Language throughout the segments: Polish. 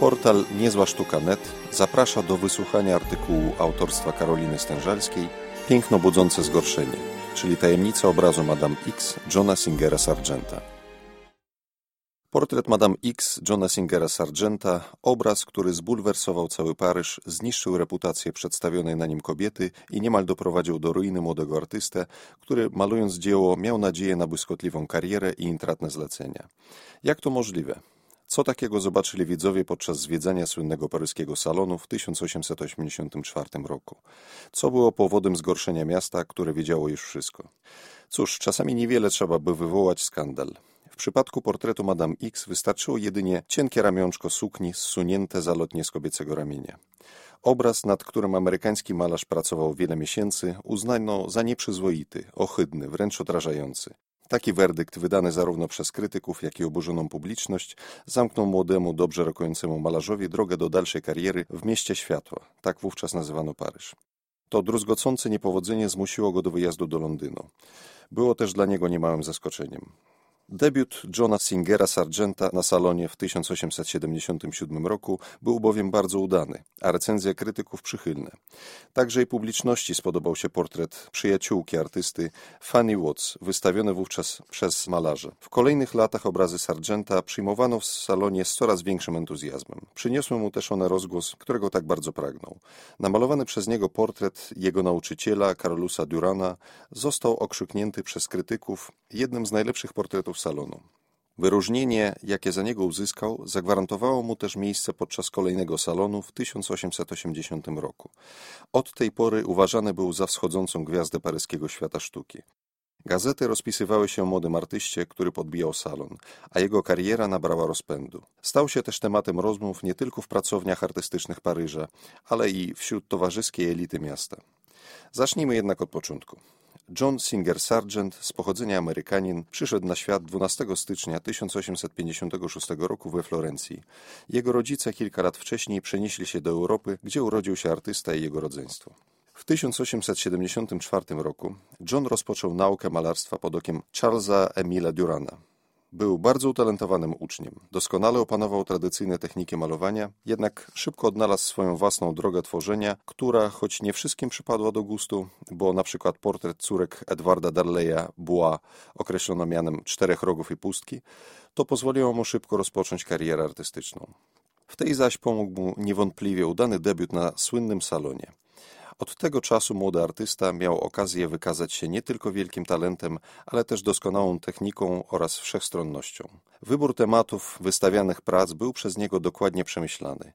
Portal Niezła Sztuka Net zaprasza do wysłuchania artykułu autorstwa Karoliny Stężalskiej Piękno budzące zgorszenie, czyli tajemnica obrazu Madame X Johna Singera Sargenta. Portret Madame X Johna Singera Sargenta, obraz, który zbulwersował cały Paryż, zniszczył reputację przedstawionej na nim kobiety i niemal doprowadził do ruiny młodego artystę, który malując dzieło miał nadzieję na błyskotliwą karierę i intratne zlecenia. Jak to możliwe? Co takiego zobaczyli widzowie podczas zwiedzania słynnego paryskiego salonu w 1884 roku? Co było powodem zgorszenia miasta, które wiedziało już wszystko? Cóż, czasami niewiele trzeba, by wywołać skandal. W przypadku portretu Madame X wystarczyło jedynie cienkie ramionczko sukni zsunięte zalotnie z kobiecego ramienia. Obraz, nad którym amerykański malarz pracował wiele miesięcy, uznano za nieprzyzwoity, ohydny, wręcz odrażający. Taki werdykt, wydany zarówno przez krytyków, jak i oburzoną publiczność, zamknął młodemu, dobrze rokującemu malarzowi drogę do dalszej kariery w mieście światła, tak wówczas nazywano Paryż. To druzgocące niepowodzenie zmusiło go do wyjazdu do Londynu. Było też dla niego niemałym zaskoczeniem. Debiut Johna Singera Sargenta na salonie w 1877 roku był bowiem bardzo udany, a recenzje krytyków przychylne. Także i publiczności spodobał się portret przyjaciółki artysty Fanny Watts, wystawiony wówczas przez malarza. W kolejnych latach obrazy Sargenta przyjmowano w salonie z coraz większym entuzjazmem. Przyniosły mu też one rozgłos, którego tak bardzo pragnął. Namalowany przez niego portret jego nauczyciela, Carlosa Durana, został okrzyknięty przez krytyków jednym z najlepszych portretów salonu. Wyróżnienie, jakie za niego uzyskał, zagwarantowało mu też miejsce podczas kolejnego salonu w 1880 roku. Od tej pory uważany był za wschodzącą gwiazdę paryskiego świata sztuki. Gazety rozpisywały się o młodym artyście, który podbijał salon, a jego kariera nabrała rozpędu. Stał się też tematem rozmów nie tylko w pracowniach artystycznych Paryża, ale i wśród towarzyskiej elity miasta. Zacznijmy jednak od początku. John Singer Sargent, z pochodzenia Amerykanin, przyszedł na świat 12 stycznia 1856 roku we Florencji. Jego rodzice kilka lat wcześniej przenieśli się do Europy, gdzie urodził się artysta i jego rodzeństwo. W 1874 roku John rozpoczął naukę malarstwa pod okiem Charlesa Emila Durana. Był bardzo utalentowanym uczniem. Doskonale opanował tradycyjne techniki malowania, jednak szybko odnalazł swoją własną drogę tworzenia, która, choć nie wszystkim przypadła do gustu, bo na przykład portret córek Edwarda Darleya Bois określono mianem czterech rogów i pustki, to pozwoliło mu szybko rozpocząć karierę artystyczną. W tej zaś pomógł mu niewątpliwie udany debiut na słynnym salonie – od tego czasu młody artysta miał okazję wykazać się nie tylko wielkim talentem, ale też doskonałą techniką oraz wszechstronnością. Wybór tematów wystawianych prac był przez niego dokładnie przemyślany.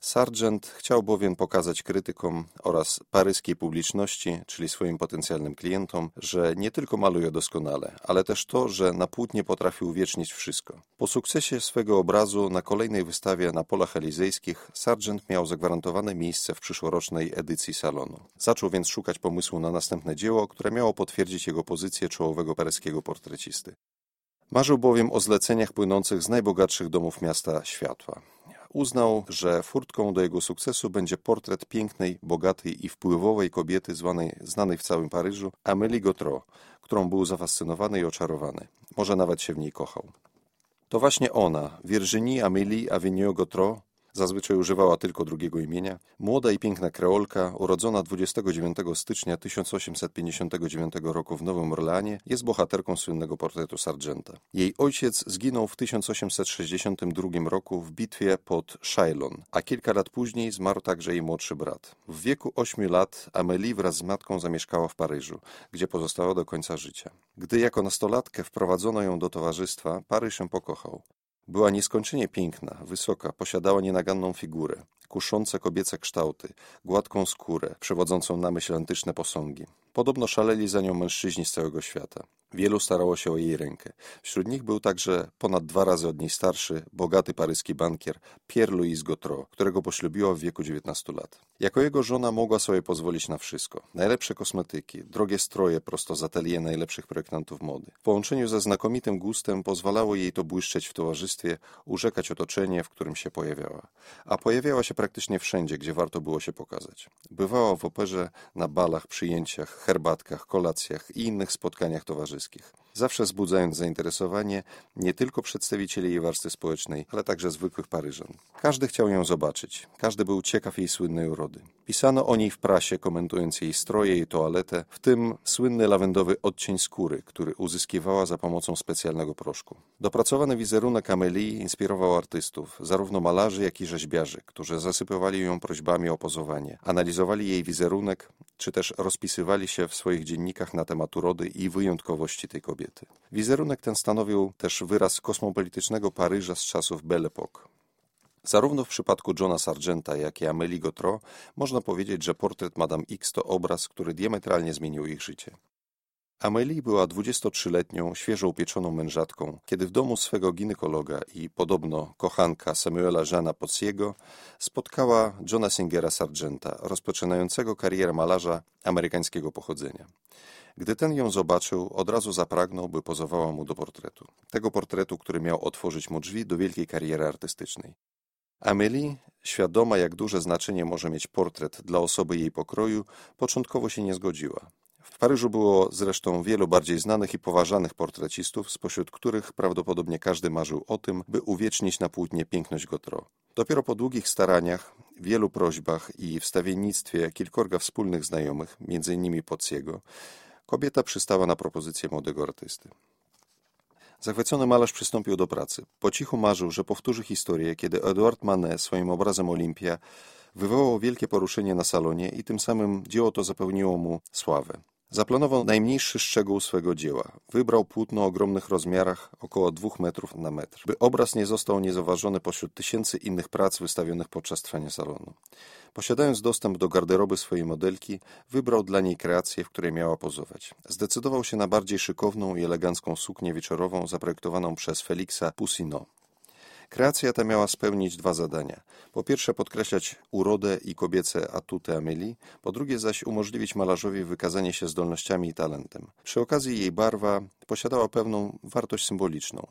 Sargent chciał bowiem pokazać krytykom oraz paryskiej publiczności, czyli swoim potencjalnym klientom, że nie tylko maluje doskonale, ale też to, że na płótnie potrafi uwiecznić wszystko. Po sukcesie swego obrazu na kolejnej wystawie na polach elizejskich Sargent miał zagwarantowane miejsce w przyszłorocznej edycji salonu. Zaczął więc szukać pomysłu na następne dzieło, które miało potwierdzić jego pozycję czołowego paryskiego portrecisty. Marzył bowiem o zleceniach płynących z najbogatszych domów miasta światła. Uznał, że furtką do jego sukcesu będzie portret pięknej, bogatej i wpływowej kobiety zwanej, znanej w całym Paryżu Amélie Gautreau, którą był zafascynowany i oczarowany. Może nawet się w niej kochał. To właśnie ona, Virginie Amélie Avignon-Gautreau, zazwyczaj używała tylko drugiego imienia, młoda i piękna kreolka, urodzona 29 stycznia 1859 roku w Nowym Orleanie, jest bohaterką słynnego portretu Sargenta. Jej ojciec zginął w 1862 roku w bitwie pod Shailon, a kilka lat później zmarł także jej młodszy brat. W wieku 8 lat Amélie wraz z matką zamieszkała w Paryżu, gdzie pozostała do końca życia. Gdy jako nastolatkę wprowadzono ją do towarzystwa, Paryż ją pokochał. Była nieskończenie piękna, wysoka, posiadała nienaganną figurę, kuszące kobiece kształty, gładką skórę, przewodzącą na myśl antyczne posągi. Podobno szaleli za nią mężczyźni z całego świata. Wielu starało się o jej rękę. Wśród nich był także ponad dwa razy od niej starszy, bogaty paryski bankier Pierre-Louis Gautreau, którego poślubiła w wieku 19 lat. Jako jego żona mogła sobie pozwolić na wszystko. Najlepsze kosmetyki, drogie stroje prosto z atelier najlepszych projektantów mody. W połączeniu ze znakomitym gustem pozwalało jej to błyszczeć w towarzystwie, urzekać otoczenie, w którym się pojawiała. A pojawiała się praktycznie wszędzie, gdzie warto było się pokazać. Bywała w operze, na balach, przyjęciach, herbatkach, kolacjach i innych spotkaniach towarzyskich. Zawsze wzbudzając zainteresowanie nie tylko przedstawicieli jej warstwy społecznej, ale także zwykłych Paryżan. Każdy chciał ją zobaczyć, każdy był ciekaw jej słynnej urody. Pisano o niej w prasie, komentując jej stroje i toaletę, w tym słynny lawendowy odcień skóry, który uzyskiwała za pomocą specjalnego proszku. Dopracowany wizerunek Amelie inspirował artystów, zarówno malarzy, jak i rzeźbiarzy, którzy zasypywali ją prośbami o pozowanie, analizowali jej wizerunek, czy też rozpisywali się w swoich dziennikach na temat urody i wyjątkowości tej kobiety. Wizerunek ten stanowił też wyraz kosmopolitycznego Paryża z czasów Belle Époque. Zarówno w przypadku Johna Sargenta, jak i Amélie Gautreau można powiedzieć, że portret Madame X to obraz, który diametralnie zmienił ich życie. Amélie była 23-letnią, świeżo upieczoną mężatką, kiedy w domu swego ginekologa i podobno kochanka Samuela Jeana Pociego spotkała Johna Singera Sargenta, rozpoczynającego karierę malarza amerykańskiego pochodzenia. Gdy ten ją zobaczył, od razu zapragnął, by pozowała mu do portretu. Tego portretu, który miał otworzyć mu drzwi do wielkiej kariery artystycznej. Amélie, świadoma jak duże znaczenie może mieć portret dla osoby jej pokroju, początkowo się nie zgodziła. W Paryżu było zresztą wielu bardziej znanych i poważanych portrecistów, spośród których prawdopodobnie każdy marzył o tym, by uwiecznić na płótnie piękność Gotro. Dopiero po długich staraniach, wielu prośbach i wstawiennictwie kilkorga wspólnych znajomych, m.in. Pociego, kobieta przystała na propozycję młodego artysty. Zachwycony malarz przystąpił do pracy. Po cichu marzył, że powtórzy historię, kiedy Edouard Manet swoim obrazem Olimpia wywołał wielkie poruszenie na salonie i tym samym dzieło to zapewniło mu sławę. Zaplanował najmniejszy szczegół swego dzieła. Wybrał płótno o ogromnych rozmiarach, około dwóch metrów na metr, by obraz nie został niezauważony pośród tysięcy innych prac wystawionych podczas trwania salonu. Posiadając dostęp do garderoby swojej modelki, wybrał dla niej kreację, w której miała pozować. Zdecydował się na bardziej szykowną i elegancką suknię wieczorową zaprojektowaną przez Felixa Poussineau. Kreacja ta miała spełnić dwa zadania. Po pierwsze podkreślać urodę i kobiece atuty Amelie, po drugie zaś umożliwić malarzowi wykazanie się zdolnościami i talentem. Przy okazji jej barwa posiadała pewną wartość symboliczną.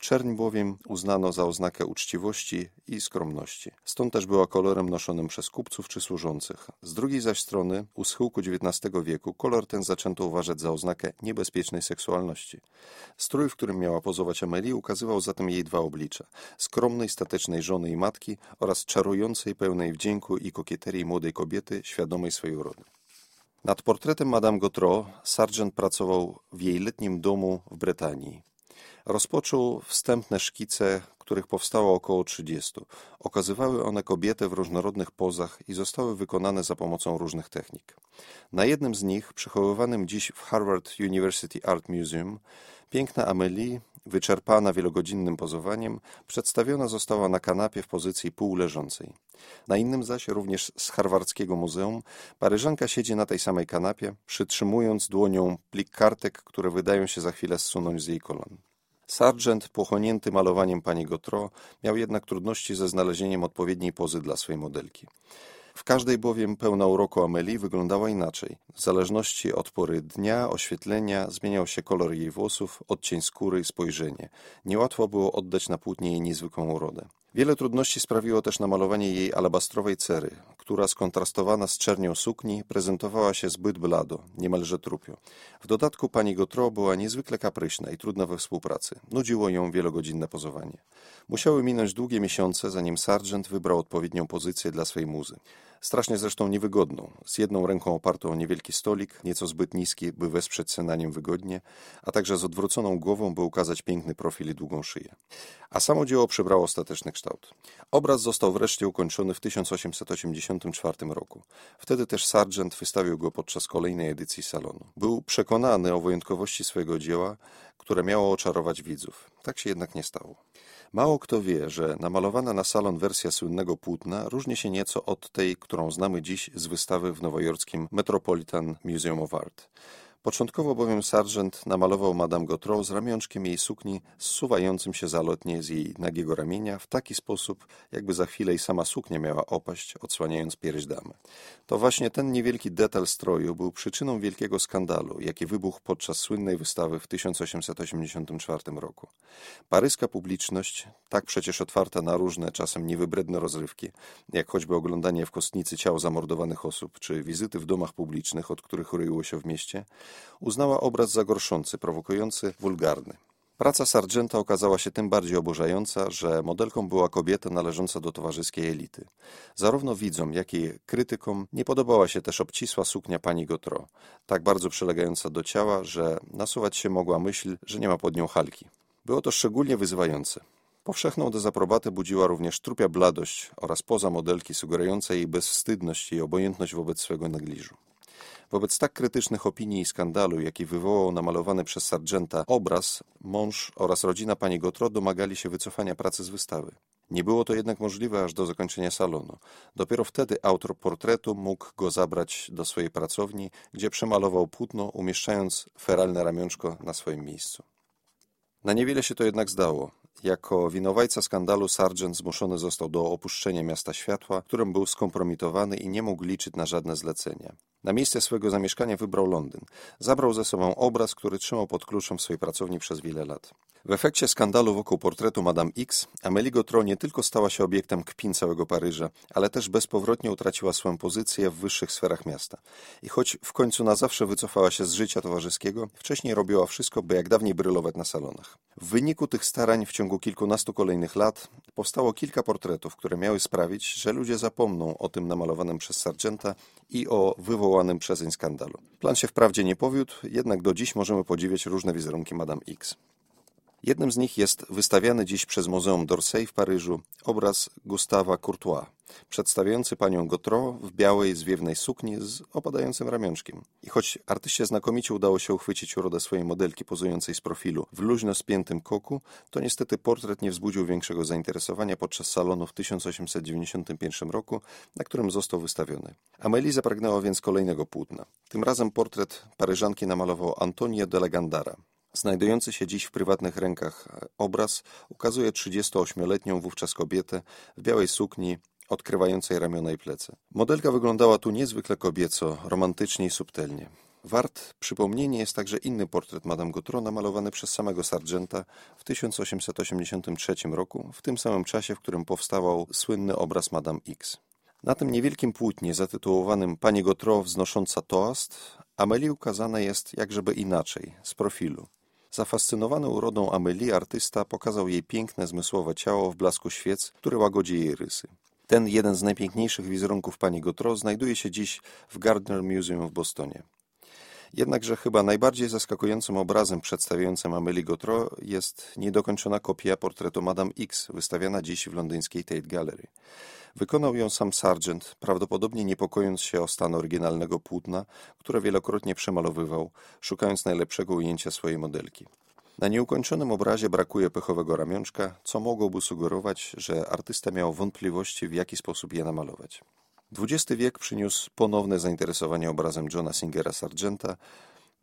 Czerń bowiem uznano za oznakę uczciwości i skromności. Stąd też była kolorem noszonym przez kupców czy służących. Z drugiej zaś strony, u schyłku XIX wieku, kolor ten zaczęto uważać za oznakę niebezpiecznej seksualności. Strój, w którym miała pozować Amelie, ukazywał zatem jej dwa oblicza. Skromnej, statecznej żony i matki oraz czarującej, pełnej wdzięku i kokieterii młodej kobiety, świadomej swojej urody. Nad portretem Madame Gautreau Sargent pracował w jej letnim domu w Brytanii. Rozpoczął wstępne szkice, których powstało około 30. Okazywały one kobietę w różnorodnych pozach i zostały wykonane za pomocą różnych technik. Na jednym z nich, przechowywanym dziś w Harvard University Art Museum, piękna Amelie, wyczerpana wielogodzinnym pozowaniem, przedstawiona została na kanapie w pozycji półleżącej. Na innym zaś, również z Harvardzkiego Muzeum, Paryżanka siedzi na tej samej kanapie, przytrzymując dłonią plik kartek, które wydają się za chwilę zsunąć z jej kolan. Sargent, pochłonięty malowaniem pani Gotro, miał jednak trudności ze znalezieniem odpowiedniej pozy dla swojej modelki. W każdej bowiem pełna uroku Amelie wyglądała inaczej. W zależności od pory dnia, oświetlenia, zmieniał się kolor jej włosów, odcień skóry i spojrzenie. Niełatwo było oddać na płótnie jej niezwykłą urodę. Wiele trudności sprawiło też namalowanie jej alabastrowej cery, która skontrastowana z czernią sukni prezentowała się zbyt blado, niemalże trupio. W dodatku pani Gotro była niezwykle kapryśna i trudna we współpracy. Nudziło ją wielogodzinne pozowanie. Musiały minąć długie miesiące, zanim Sargent wybrał odpowiednią pozycję dla swej muzy. Strasznie zresztą niewygodną, z jedną ręką opartą o niewielki stolik, nieco zbyt niski, by wesprzeć się na nim wygodnie, a także z odwróconą głową, by ukazać piękny profil i długą szyję. A samo dzieło przybrało ostateczny kształt. Obraz został wreszcie ukończony w 1884 roku. Wtedy też Sargent wystawił go podczas kolejnej edycji salonu. Był przekonany o wyjątkowości swojego dzieła, które miało oczarować widzów. Tak się jednak nie stało. Mało kto wie, że namalowana na salon wersja słynnego płótna różni się nieco od tej, którą znamy dziś z wystawy w nowojorskim Metropolitan Museum of Art. Początkowo bowiem Sargent namalował Madame Gautreau z ramionczkiem jej sukni zsuwającym się zalotnie z jej nagiego ramienia w taki sposób, jakby za chwilę i sama suknia miała opaść, odsłaniając pierś damy. To właśnie ten niewielki detal stroju był przyczyną wielkiego skandalu, jaki wybuchł podczas słynnej wystawy w 1884 roku. Paryska publiczność, tak przecież otwarta na różne, czasem niewybredne rozrywki, jak choćby oglądanie w kostnicy ciał zamordowanych osób, czy wizyty w domach publicznych, od których roiło się w mieście, uznała obraz za gorszący, prowokujący, wulgarny. Praca Sargenta okazała się tym bardziej oburzająca, że modelką była kobieta należąca do towarzyskiej elity. Zarówno widzom, jak i krytykom nie podobała się też obcisła suknia pani Gotro, tak bardzo przylegająca do ciała, że nasuwać się mogła myśl, że nie ma pod nią halki. Było to szczególnie wyzywające. Powszechną dezaprobatę budziła również trupia bladość oraz poza modelki sugerująca jej bezwstydność i obojętność wobec swego negliżu. Wobec tak krytycznych opinii i skandalu, jaki wywołał namalowany przez Sargenta obraz, mąż oraz rodzina pani Gotro domagali się wycofania pracy z wystawy. Nie było to jednak możliwe aż do zakończenia salonu. Dopiero wtedy autor portretu mógł go zabrać do swojej pracowni, gdzie przemalował płótno, umieszczając feralne ramionczko na swoim miejscu. Na niewiele się to jednak zdało. Jako winowajca skandalu Sargent zmuszony został do opuszczenia miasta światła, którym był skompromitowany i nie mógł liczyć na żadne zlecenia. Na miejsce swojego zamieszkania wybrał Londyn. Zabrał ze sobą obraz, który trzymał pod kluczem w swojej pracowni przez wiele lat. W efekcie skandalu wokół portretu Madame X, Amélie Gautreau nie tylko stała się obiektem kpin całego Paryża, ale też bezpowrotnie utraciła swoją pozycję w wyższych sferach miasta. I choć w końcu na zawsze wycofała się z życia towarzyskiego, wcześniej robiła wszystko, by jak dawniej brylować na salonach. W wyniku tych starań w ciągu kilkunastu kolejnych lat powstało kilka portretów, które miały sprawić, że ludzie zapomną o tym namalowanym przez Sargenta i o wywołanym przezeń skandalu. Plan się wprawdzie nie powiódł, jednak do dziś możemy podziwiać różne wizerunki Madame X. Jednym z nich jest wystawiany dziś przez Muzeum d'Orsay w Paryżu obraz Gustawa Courtois, przedstawiający panią Gautreau w białej, zwiewnej sukni z opadającym ramionczkiem. I choć artyście znakomicie udało się uchwycić urodę swojej modelki pozującej z profilu w luźno spiętym koku, to niestety portret nie wzbudził większego zainteresowania podczas salonu w 1891 roku, na którym został wystawiony. Amélie zapragnęła więc kolejnego płótna. Tym razem portret Paryżanki namalował Antonio de la Gandara. Znajdujący się dziś w prywatnych rękach obraz ukazuje 38-letnią wówczas kobietę w białej sukni, odkrywającej ramiona i plecy. Modelka wyglądała tu niezwykle kobieco, romantycznie i subtelnie. Wart przypomnienie jest także inny portret Madame Gautreau namalowany przez samego Sargenta w 1883 roku, w tym samym czasie, w którym powstawał słynny obraz Madame X. Na tym niewielkim płótnie zatytułowanym Pani Gautreau wznosząca toast Amelie ukazana jest jakżeby inaczej, z profilu. Zafascynowany urodą Amélie artysta pokazał jej piękne, zmysłowe ciało w blasku świec, który łagodzi jej rysy. Ten jeden z najpiękniejszych wizerunków pani Gautreau znajduje się dziś w Gardner Museum w Bostonie. Jednakże chyba najbardziej zaskakującym obrazem przedstawiającym Amélie Gautreau jest niedokończona kopia portretu Madame X, wystawiana dziś w londyńskiej Tate Gallery. Wykonał ją sam Sargent, prawdopodobnie niepokojąc się o stan oryginalnego płótna, które wielokrotnie przemalowywał, szukając najlepszego ujęcia swojej modelki. Na nieukończonym obrazie brakuje pechowego ramionczka, co mogłoby sugerować, że artysta miał wątpliwości, w jaki sposób je namalować. XX wiek przyniósł ponowne zainteresowanie obrazem Johna Singera Sargenta,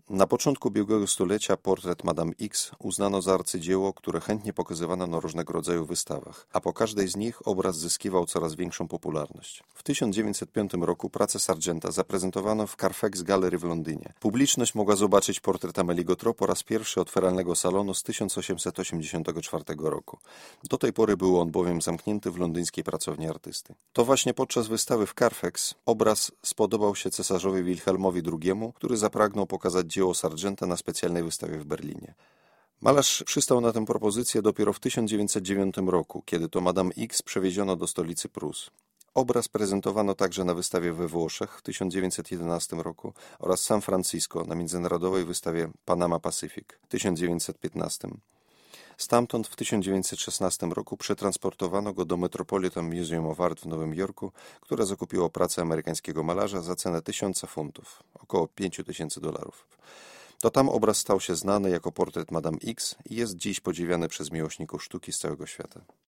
na początku ubiegłego stulecia portret Madame X uznano za arcydzieło, które chętnie pokazywano na różnego rodzaju wystawach, a po każdej z nich obraz zyskiwał coraz większą popularność. W 1905 roku pracę Sargenta zaprezentowano w Carfax Gallery w Londynie. Publiczność mogła zobaczyć portret Amélie Gautreau po raz pierwszy od feralnego salonu z 1884 roku. Do tej pory był on bowiem zamknięty w londyńskiej pracowni artysty. To właśnie podczas wystawy w Carfax obraz spodobał się cesarzowi Wilhelmowi II, który zapragnął pokazać dzieło Sargenta na specjalnej wystawie w Berlinie. Malarz przystał na tę propozycję dopiero w 1909 roku, kiedy to Madame X przewieziono do stolicy Prus. Obraz prezentowano także na wystawie we Włoszech w 1911 roku oraz San Francisco na międzynarodowej wystawie Panama Pacific w 1915. Stamtąd w 1916 roku przetransportowano go do Metropolitan Museum of Art w Nowym Jorku, które zakupiło pracę amerykańskiego malarza za cenę tysiąca funtów, około 5 tysięcy dolarów. To tam obraz stał się znany jako portret Madame X i jest dziś podziwiany przez miłośników sztuki z całego świata.